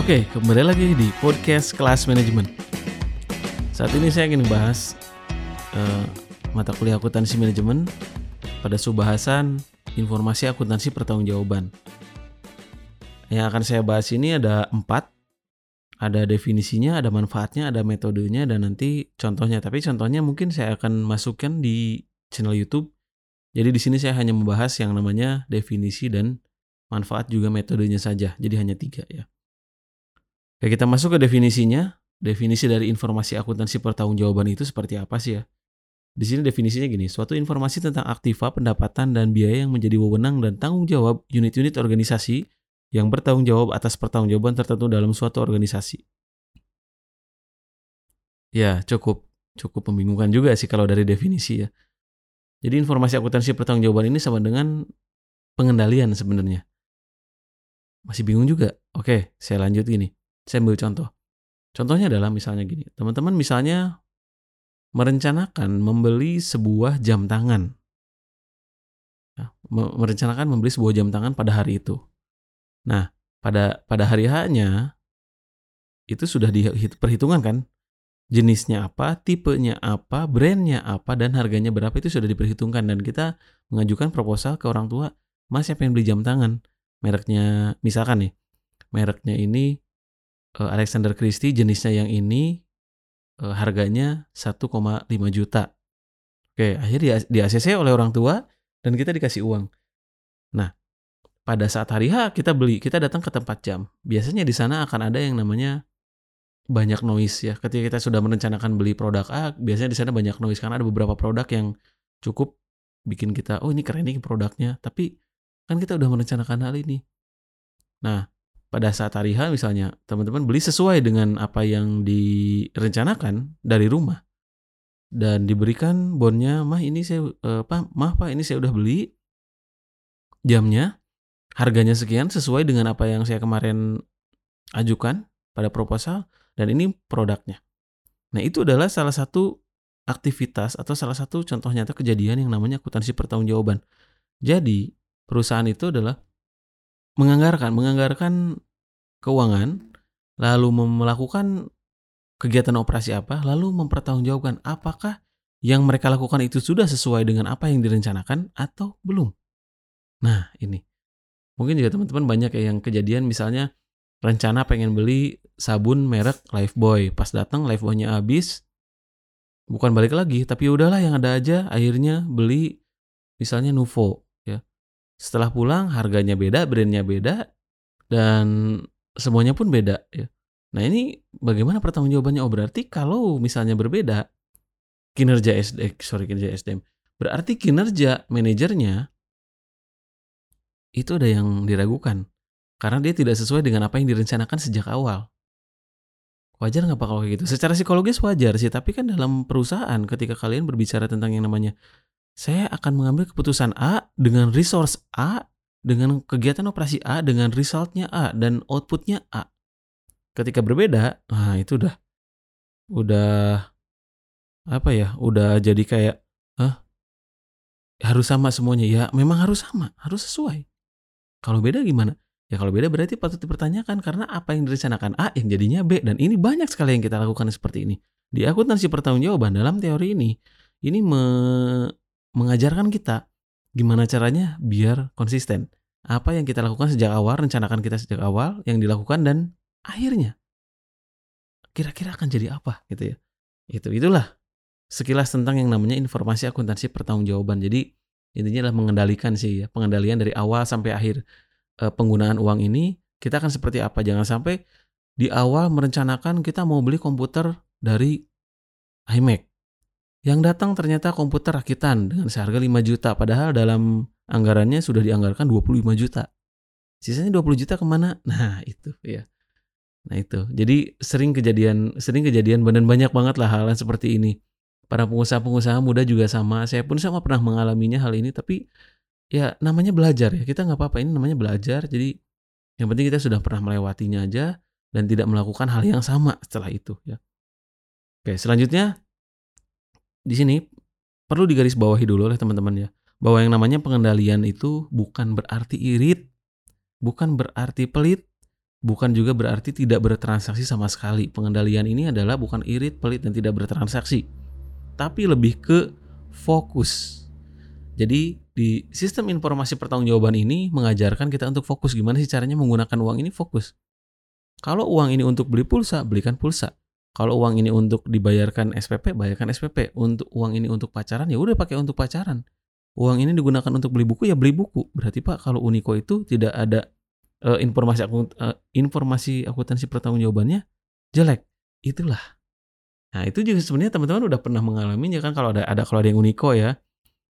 Oke, kembali lagi di podcast kelas manajemen. Saat ini saya ingin bahas uh, mata kuliah akuntansi manajemen pada subbahasan informasi akuntansi pertanggungjawaban. Yang akan saya bahas ini ada empat, ada definisinya, ada manfaatnya, ada metodenya, dan nanti contohnya. Tapi contohnya mungkin saya akan masukkan di channel YouTube. Jadi di sini saya hanya membahas yang namanya definisi dan manfaat juga metodenya saja. Jadi hanya tiga ya. Oke, kita masuk ke definisinya. Definisi dari informasi akuntansi pertanggungjawaban itu seperti apa sih ya? Di sini definisinya gini, suatu informasi tentang aktiva, pendapatan, dan biaya yang menjadi wewenang dan tanggung jawab unit-unit organisasi yang bertanggung jawab atas pertanggungjawaban tertentu dalam suatu organisasi. Ya, cukup cukup membingungkan juga sih kalau dari definisi ya. Jadi informasi akuntansi pertanggungjawaban ini sama dengan pengendalian sebenarnya. Masih bingung juga? Oke, saya lanjut gini. Saya ambil contoh. Contohnya adalah misalnya gini, teman-teman misalnya merencanakan membeli sebuah jam tangan. Ya, merencanakan membeli sebuah jam tangan pada hari itu. Nah, pada pada hari H-nya itu sudah diperhitungkan kan? Jenisnya apa, tipenya apa, brandnya apa, dan harganya berapa itu sudah diperhitungkan dan kita mengajukan proposal ke orang tua, Mas siapa yang beli jam tangan? Mereknya misalkan nih, mereknya ini uh, Alexander Christie jenisnya yang ini uh, harganya 1,5 juta. Oke, akhirnya di, di ACC oleh orang tua dan kita dikasih uang. Nah, pada saat hari H kita beli, kita datang ke tempat jam. Biasanya di sana akan ada yang namanya banyak noise ya. Ketika kita sudah merencanakan beli produk A, biasanya di sana banyak noise karena ada beberapa produk yang cukup bikin kita, oh ini keren nih produknya. Tapi kan kita udah merencanakan hal ini. Nah, pada saat hari H misalnya teman-teman beli sesuai dengan apa yang direncanakan dari rumah. Dan diberikan bonnya mah ini saya eh, mah pak ini saya udah beli jamnya. Harganya sekian sesuai dengan apa yang saya kemarin ajukan pada proposal dan ini produknya. Nah itu adalah salah satu aktivitas atau salah satu contoh nyata kejadian yang namanya akuntansi pertanggungjawaban. Jadi perusahaan itu adalah menganggarkan menganggarkan keuangan lalu melakukan kegiatan operasi apa lalu mempertanggungjawabkan apakah yang mereka lakukan itu sudah sesuai dengan apa yang direncanakan atau belum. Nah, ini. Mungkin juga teman-teman banyak ya yang kejadian misalnya rencana pengen beli sabun merek Lifebuoy. Pas datang Lifebuoy-nya habis, bukan balik lagi, tapi udahlah yang ada aja akhirnya beli misalnya Nuvo setelah pulang harganya beda, brandnya beda, dan semuanya pun beda ya. Nah ini bagaimana pertanggungjawabannya? Oh berarti kalau misalnya berbeda kinerja SD, sorry kinerja SDM, berarti kinerja manajernya itu ada yang diragukan karena dia tidak sesuai dengan apa yang direncanakan sejak awal. Wajar nggak pak kalau kayak gitu? Secara psikologis wajar sih, tapi kan dalam perusahaan ketika kalian berbicara tentang yang namanya saya akan mengambil keputusan A dengan resource A, dengan kegiatan operasi A, dengan resultnya A, dan outputnya A. Ketika berbeda, nah itu udah, udah, apa ya, udah jadi kayak, ah, harus sama semuanya. Ya memang harus sama, harus sesuai. Kalau beda gimana? Ya kalau beda berarti patut dipertanyakan karena apa yang direncanakan A yang jadinya B dan ini banyak sekali yang kita lakukan seperti ini. Di akuntansi pertanggungjawaban dalam teori ini ini mengajarkan kita gimana caranya biar konsisten. Apa yang kita lakukan sejak awal, rencanakan kita sejak awal, yang dilakukan dan akhirnya kira-kira akan jadi apa gitu ya. Itu itulah sekilas tentang yang namanya informasi akuntansi pertanggungjawaban. Jadi intinya adalah mengendalikan sih ya, pengendalian dari awal sampai akhir e, penggunaan uang ini kita akan seperti apa. Jangan sampai di awal merencanakan kita mau beli komputer dari iMac yang datang ternyata komputer rakitan dengan seharga 5 juta, padahal dalam anggarannya sudah dianggarkan 25 juta. Sisanya 20 juta ke mana? Nah itu ya. Nah itu. Jadi sering kejadian, sering kejadian dan banyak banget lah hal, seperti ini. Para pengusaha-pengusaha muda juga sama. Saya pun sama pernah mengalaminya hal ini, tapi ya namanya belajar ya. Kita nggak apa-apa ini namanya belajar. Jadi yang penting kita sudah pernah melewatinya aja dan tidak melakukan hal yang sama setelah itu ya. Oke, selanjutnya di sini perlu digarisbawahi dulu oleh teman-teman ya bahwa yang namanya pengendalian itu bukan berarti irit, bukan berarti pelit, bukan juga berarti tidak bertransaksi sama sekali. Pengendalian ini adalah bukan irit, pelit, dan tidak bertransaksi. Tapi lebih ke fokus. Jadi di sistem informasi pertanggungjawaban ini mengajarkan kita untuk fokus gimana sih caranya menggunakan uang ini fokus. Kalau uang ini untuk beli pulsa, belikan pulsa. Kalau uang ini untuk dibayarkan SPP, bayarkan SPP. Untuk uang ini untuk pacaran, ya udah pakai untuk pacaran. Uang ini digunakan untuk beli buku, ya beli buku. Berarti Pak, kalau Uniko itu tidak ada uh, informasi akut, uh, informasi akuntansi pertanggungjawabannya jelek. Itulah. Nah, itu juga sebenarnya teman-teman udah pernah mengalaminya kan kalau ada ada kalau ada yang Uniko ya.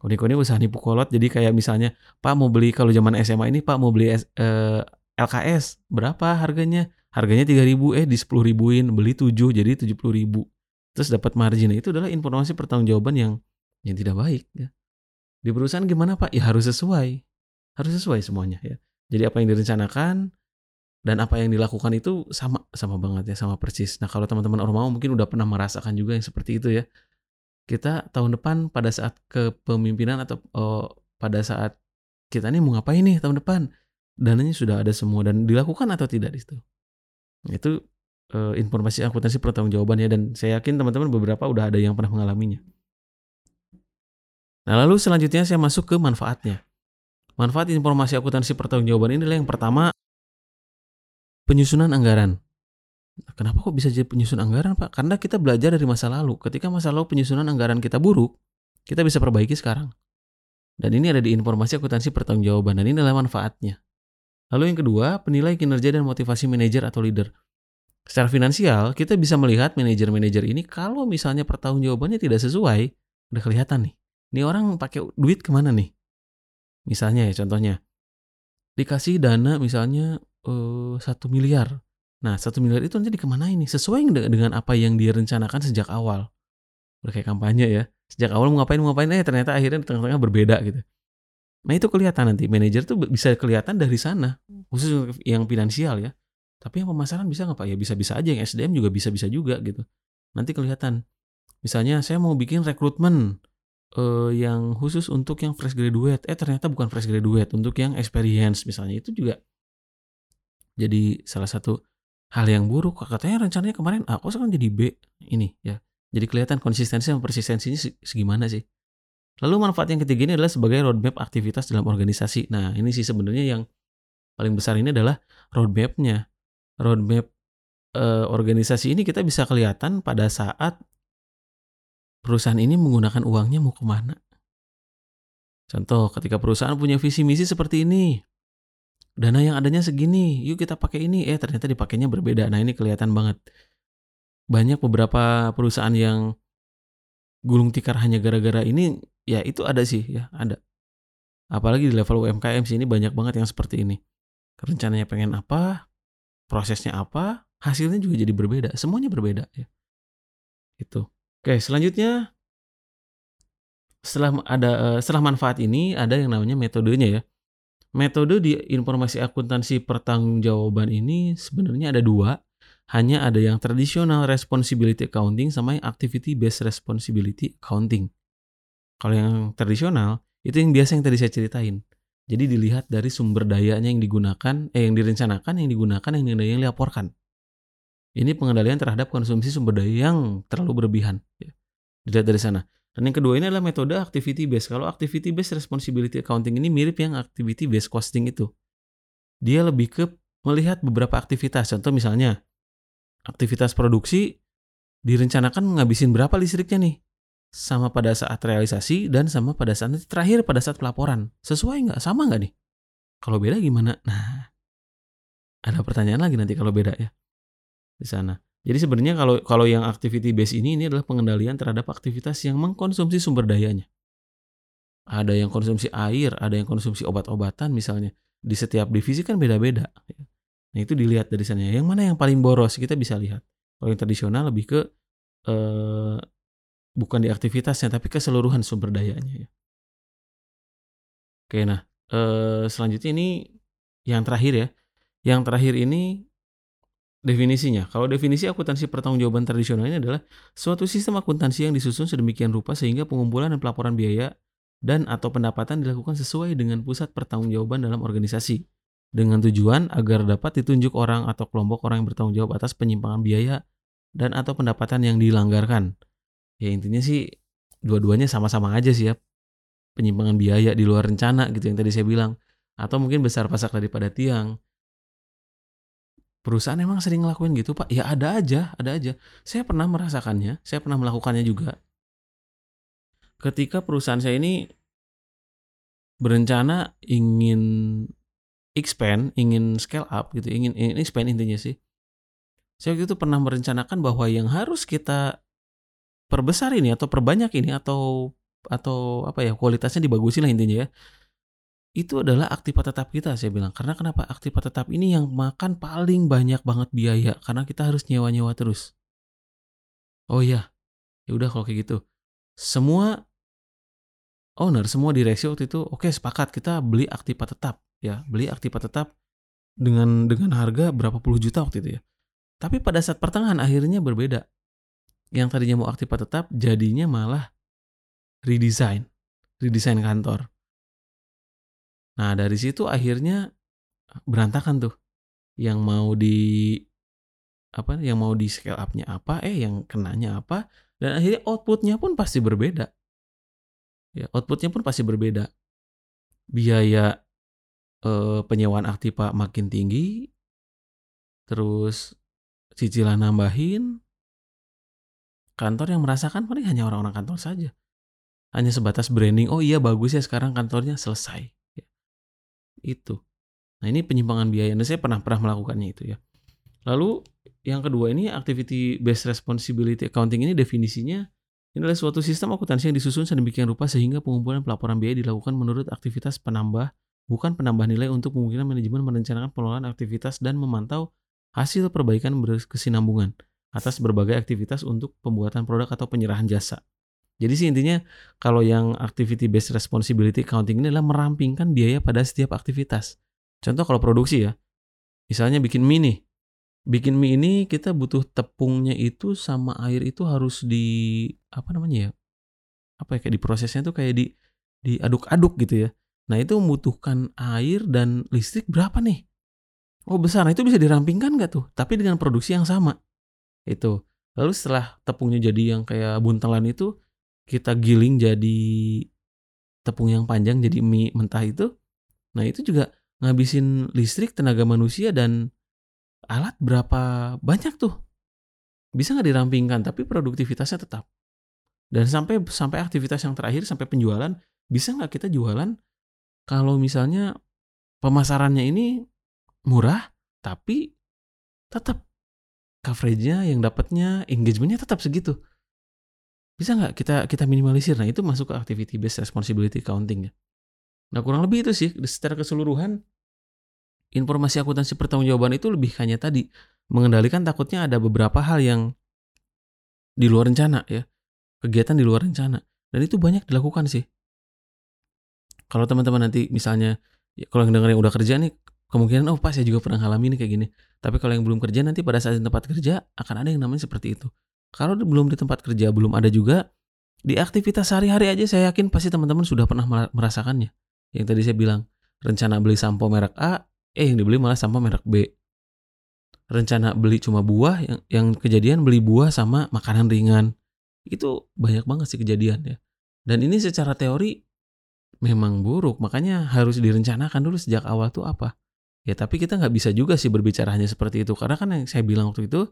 Uniko ini usaha nipu kolot. Jadi kayak misalnya, Pak mau beli kalau zaman SMA ini Pak mau beli uh, eh, LKS berapa harganya? Harganya 3000 eh di 10 ribuin, beli 7 jadi 70 ribu. Terus dapat margin. Itu adalah informasi pertanggungjawaban yang yang tidak baik ya. Di perusahaan gimana Pak? Ya harus sesuai. Harus sesuai semuanya ya. Jadi apa yang direncanakan dan apa yang dilakukan itu sama sama banget ya, sama persis. Nah, kalau teman-teman Ormawa mungkin udah pernah merasakan juga yang seperti itu ya. Kita tahun depan pada saat kepemimpinan atau oh, pada saat kita nih mau ngapain nih tahun depan? Dananya sudah ada semua dan dilakukan atau tidak di situ. Itu uh, informasi akuntansi pertanggungjawaban ya dan saya yakin teman-teman beberapa udah ada yang pernah mengalaminya. Nah, lalu selanjutnya saya masuk ke manfaatnya. Manfaat informasi akuntansi pertanggungjawaban ini adalah yang pertama penyusunan anggaran. Kenapa kok bisa jadi penyusunan anggaran, Pak? Karena kita belajar dari masa lalu. Ketika masa lalu penyusunan anggaran kita buruk, kita bisa perbaiki sekarang. Dan ini ada di informasi akuntansi pertanggungjawaban dan ini adalah manfaatnya. Lalu yang kedua, penilai kinerja dan motivasi manajer atau leader. Secara finansial, kita bisa melihat manajer-manajer ini kalau misalnya pertanggungjawabannya tidak sesuai, udah kelihatan nih. Ini orang pakai duit ke mana nih? Misalnya ya contohnya, dikasih dana misalnya eh, satu miliar. Nah satu miliar itu nanti dikemana ini? Sesuai dengan apa yang dia rencanakan sejak awal. Udah kayak kampanye ya. Sejak awal mau ngapain mau ngapain, eh ternyata akhirnya di tengah-tengah berbeda gitu. Nah itu kelihatan nanti manajer tuh bisa kelihatan dari sana, khusus yang finansial ya. Tapi yang pemasaran bisa nggak pak? Ya bisa-bisa aja, yang SDM juga bisa-bisa juga gitu. Nanti kelihatan. Misalnya saya mau bikin rekrutmen, uh, yang khusus untuk yang fresh graduate, eh ternyata bukan fresh graduate, untuk yang experience misalnya itu juga jadi salah satu hal yang buruk. Katanya rencananya kemarin A, kok sekarang jadi B ini ya. Jadi kelihatan konsistensi dan persistensinya segimana sih. Lalu manfaat yang ketiga ini adalah sebagai roadmap aktivitas dalam organisasi. Nah ini sih sebenarnya yang paling besar ini adalah roadmapnya. Roadmap uh, organisasi ini kita bisa kelihatan pada saat perusahaan ini menggunakan uangnya mau ke mana. Contoh, ketika perusahaan punya visi misi seperti ini, dana yang adanya segini, yuk kita pakai ini, eh ternyata dipakainya berbeda. Nah ini kelihatan banget. Banyak beberapa perusahaan yang gulung tikar hanya gara-gara ini, ya itu ada sih, ya ada. Apalagi di level UMKM sih ini banyak banget yang seperti ini. Rencananya pengen apa, prosesnya apa, hasilnya juga jadi berbeda. Semuanya berbeda ya. Itu. Oke, selanjutnya setelah ada eh, setelah manfaat ini ada yang namanya metodenya ya. Metode di informasi akuntansi pertanggungjawaban ini sebenarnya ada dua. Hanya ada yang tradisional responsibility accounting sama yang activity based responsibility accounting. Kalau yang tradisional itu yang biasa yang tadi saya ceritain. Jadi dilihat dari sumber dayanya yang digunakan, eh yang direncanakan, yang digunakan, yang yang dilaporkan. Ini pengendalian terhadap konsumsi sumber daya yang terlalu berlebihan. Ya. Dilihat dari sana. Dan yang kedua ini adalah metode activity based. Kalau activity based responsibility accounting ini mirip yang activity based costing itu. Dia lebih ke melihat beberapa aktivitas. Contoh misalnya, aktivitas produksi direncanakan ngabisin berapa listriknya nih. Sama pada saat realisasi dan sama pada saat terakhir pada saat pelaporan. Sesuai nggak? Sama nggak nih? Kalau beda gimana? Nah, ada pertanyaan lagi nanti kalau beda ya di sana. Jadi sebenarnya kalau kalau yang activity base ini ini adalah pengendalian terhadap aktivitas yang mengkonsumsi sumber dayanya. Ada yang konsumsi air, ada yang konsumsi obat-obatan misalnya. Di setiap divisi kan beda-beda. Nah itu dilihat dari sana. Yang mana yang paling boros kita bisa lihat. Kalau yang tradisional lebih ke eh, bukan di aktivitasnya tapi keseluruhan sumber dayanya ya. Oke nah eh, selanjutnya ini yang terakhir ya. Yang terakhir ini Definisinya, kalau definisi akuntansi pertanggungjawaban tradisional ini adalah suatu sistem akuntansi yang disusun sedemikian rupa sehingga pengumpulan dan pelaporan biaya dan atau pendapatan dilakukan sesuai dengan pusat pertanggungjawaban dalam organisasi. Dengan tujuan agar dapat ditunjuk orang atau kelompok orang yang bertanggung jawab atas penyimpangan biaya dan atau pendapatan yang dilanggarkan. Ya intinya sih dua-duanya sama-sama aja sih ya. Penyimpangan biaya di luar rencana gitu yang tadi saya bilang. Atau mungkin besar pasak daripada tiang. Perusahaan emang sering ngelakuin gitu pak? Ya ada aja, ada aja. Saya pernah merasakannya, saya pernah melakukannya juga. Ketika perusahaan saya ini berencana ingin expand, ingin scale up gitu, ingin, ingin expand intinya sih. Saya waktu itu pernah merencanakan bahwa yang harus kita perbesar ini atau perbanyak ini atau atau apa ya kualitasnya dibagusin lah intinya ya. Itu adalah aktivitas tetap kita saya bilang. Karena kenapa? Aktivitas tetap ini yang makan paling banyak banget biaya karena kita harus nyewa-nyewa terus. Oh iya. Ya udah kalau kayak gitu. Semua owner, semua direksi waktu itu oke okay, sepakat kita beli aktivitas tetap ya beli Aktiva tetap dengan dengan harga berapa puluh juta waktu itu ya. Tapi pada saat pertengahan akhirnya berbeda. Yang tadinya mau Aktiva tetap jadinya malah redesign, redesign kantor. Nah dari situ akhirnya berantakan tuh. Yang mau di apa yang mau di scale up-nya apa, eh yang kenanya apa, dan akhirnya outputnya pun pasti berbeda. Ya, outputnya pun pasti berbeda. Biaya eh, penyewaan Aktiva makin tinggi, terus cicilan nambahin, kantor yang merasakan paling hanya orang-orang kantor saja. Hanya sebatas branding, oh iya bagus ya sekarang kantornya selesai. Ya. Itu. Nah ini penyimpangan biaya, dan saya pernah pernah melakukannya itu ya. Lalu yang kedua ini activity based responsibility accounting ini definisinya ini adalah suatu sistem akuntansi yang disusun sedemikian rupa sehingga pengumpulan pelaporan biaya dilakukan menurut aktivitas penambah bukan penambah nilai untuk memungkinkan manajemen merencanakan pengelolaan aktivitas dan memantau hasil perbaikan berkesinambungan atas berbagai aktivitas untuk pembuatan produk atau penyerahan jasa. Jadi sih intinya kalau yang activity based responsibility accounting ini adalah merampingkan biaya pada setiap aktivitas. Contoh kalau produksi ya, misalnya bikin mie nih. Bikin mie ini kita butuh tepungnya itu sama air itu harus di apa namanya ya? Apa ya kayak diprosesnya tuh kayak di diaduk-aduk gitu ya. Nah itu membutuhkan air dan listrik berapa nih? Oh besar, nah itu bisa dirampingkan nggak tuh? Tapi dengan produksi yang sama. Itu. Lalu setelah tepungnya jadi yang kayak buntelan itu, kita giling jadi tepung yang panjang jadi mie mentah itu. Nah itu juga ngabisin listrik, tenaga manusia, dan alat berapa banyak tuh. Bisa nggak dirampingkan, tapi produktivitasnya tetap. Dan sampai sampai aktivitas yang terakhir, sampai penjualan, bisa nggak kita jualan kalau misalnya pemasarannya ini murah, tapi tetap coveragenya yang dapatnya engagementnya tetap segitu. Bisa nggak kita kita minimalisir? Nah itu masuk ke activity based responsibility accounting ya. Nah kurang lebih itu sih secara keseluruhan informasi akuntansi pertanggungjawaban itu lebih hanya tadi mengendalikan takutnya ada beberapa hal yang di luar rencana ya kegiatan di luar rencana dan itu banyak dilakukan sih kalau teman-teman nanti misalnya ya kalau yang dengar yang udah kerja nih kemungkinan oh pas saya juga pernah ngalamin nih kayak gini. Tapi kalau yang belum kerja nanti pada saat di tempat kerja akan ada yang namanya seperti itu. Kalau belum di tempat kerja belum ada juga di aktivitas sehari-hari aja saya yakin pasti teman-teman sudah pernah merasakannya. Yang tadi saya bilang rencana beli sampo merek A, eh yang dibeli malah sampo merek B. Rencana beli cuma buah, yang, yang kejadian beli buah sama makanan ringan. Itu banyak banget sih kejadian ya. Dan ini secara teori memang buruk. Makanya harus direncanakan dulu sejak awal tuh apa. Ya tapi kita nggak bisa juga sih berbicara hanya seperti itu. Karena kan yang saya bilang waktu itu,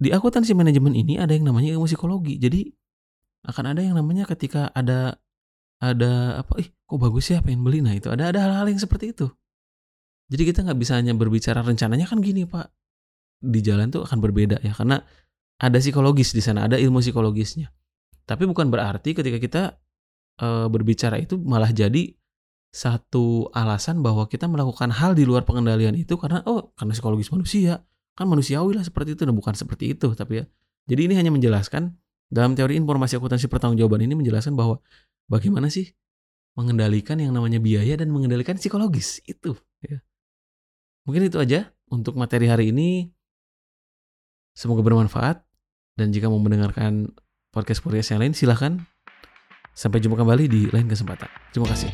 di akuntansi manajemen ini ada yang namanya ilmu psikologi. Jadi akan ada yang namanya ketika ada ada apa ih kok bagus ya pengen beli nah itu ada ada hal-hal yang seperti itu jadi kita nggak bisa hanya berbicara rencananya kan gini pak di jalan tuh akan berbeda ya karena ada psikologis di sana ada ilmu psikologisnya tapi bukan berarti ketika kita e, berbicara itu malah jadi satu alasan bahwa kita melakukan hal di luar pengendalian itu karena oh karena psikologis manusia. Kan manusiawi lah seperti itu. Dan bukan seperti itu tapi ya. Jadi ini hanya menjelaskan dalam teori informasi akuntansi pertanggungjawaban ini menjelaskan bahwa bagaimana sih mengendalikan yang namanya biaya dan mengendalikan psikologis itu ya. mungkin itu aja untuk materi hari ini. Semoga bermanfaat. Dan jika mau mendengarkan podcast podcast yang lain silahkan Sampai jumpa kembali di lain kesempatan. Terima kasih.